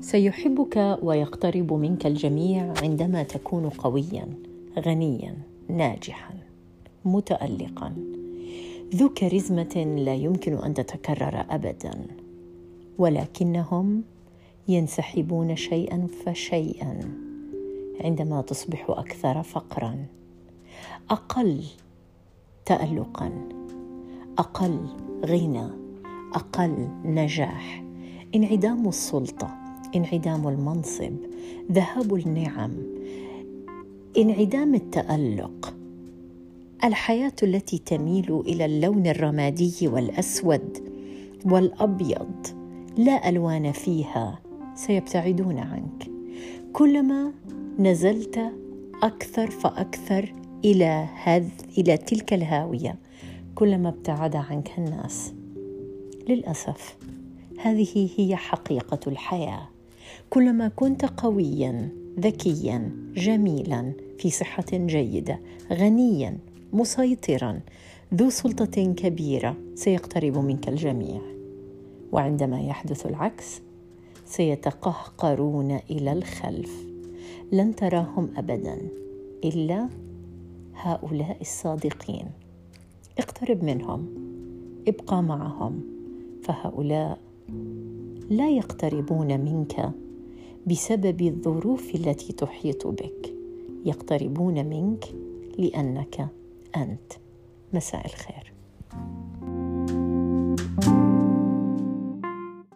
سيحبك ويقترب منك الجميع عندما تكون قويا غنيا ناجحا متالقا. ذو كاريزمة لا يمكن أن تتكرر ابدا. ولكنهم ينسحبون شيئا فشيئا عندما تصبح أكثر فقرا. أقل تالقا. أقل غنى. أقل نجاح. انعدام السلطة. انعدام المنصب ذهاب النعم انعدام التألق الحياة التي تميل إلى اللون الرمادي والأسود والأبيض لا ألوان فيها سيبتعدون عنك. كلما نزلت أكثر فأكثر إلى هذ إلى تلك الهاوية كلما ابتعد عنك الناس. للأسف هذه هي حقيقة الحياة. كلما كنت قويا ذكيا جميلا في صحة جيدة غنيا مسيطرا ذو سلطة كبيرة سيقترب منك الجميع. وعندما يحدث العكس سيتقهقرون إلى الخلف. لن تراهم ابدا إلا هؤلاء الصادقين. اقترب منهم ابقى معهم. فهؤلاء لا يقتربون منك. بسبب الظروف التي تحيط بك. يقتربون منك لأنك أنت. مساء الخير.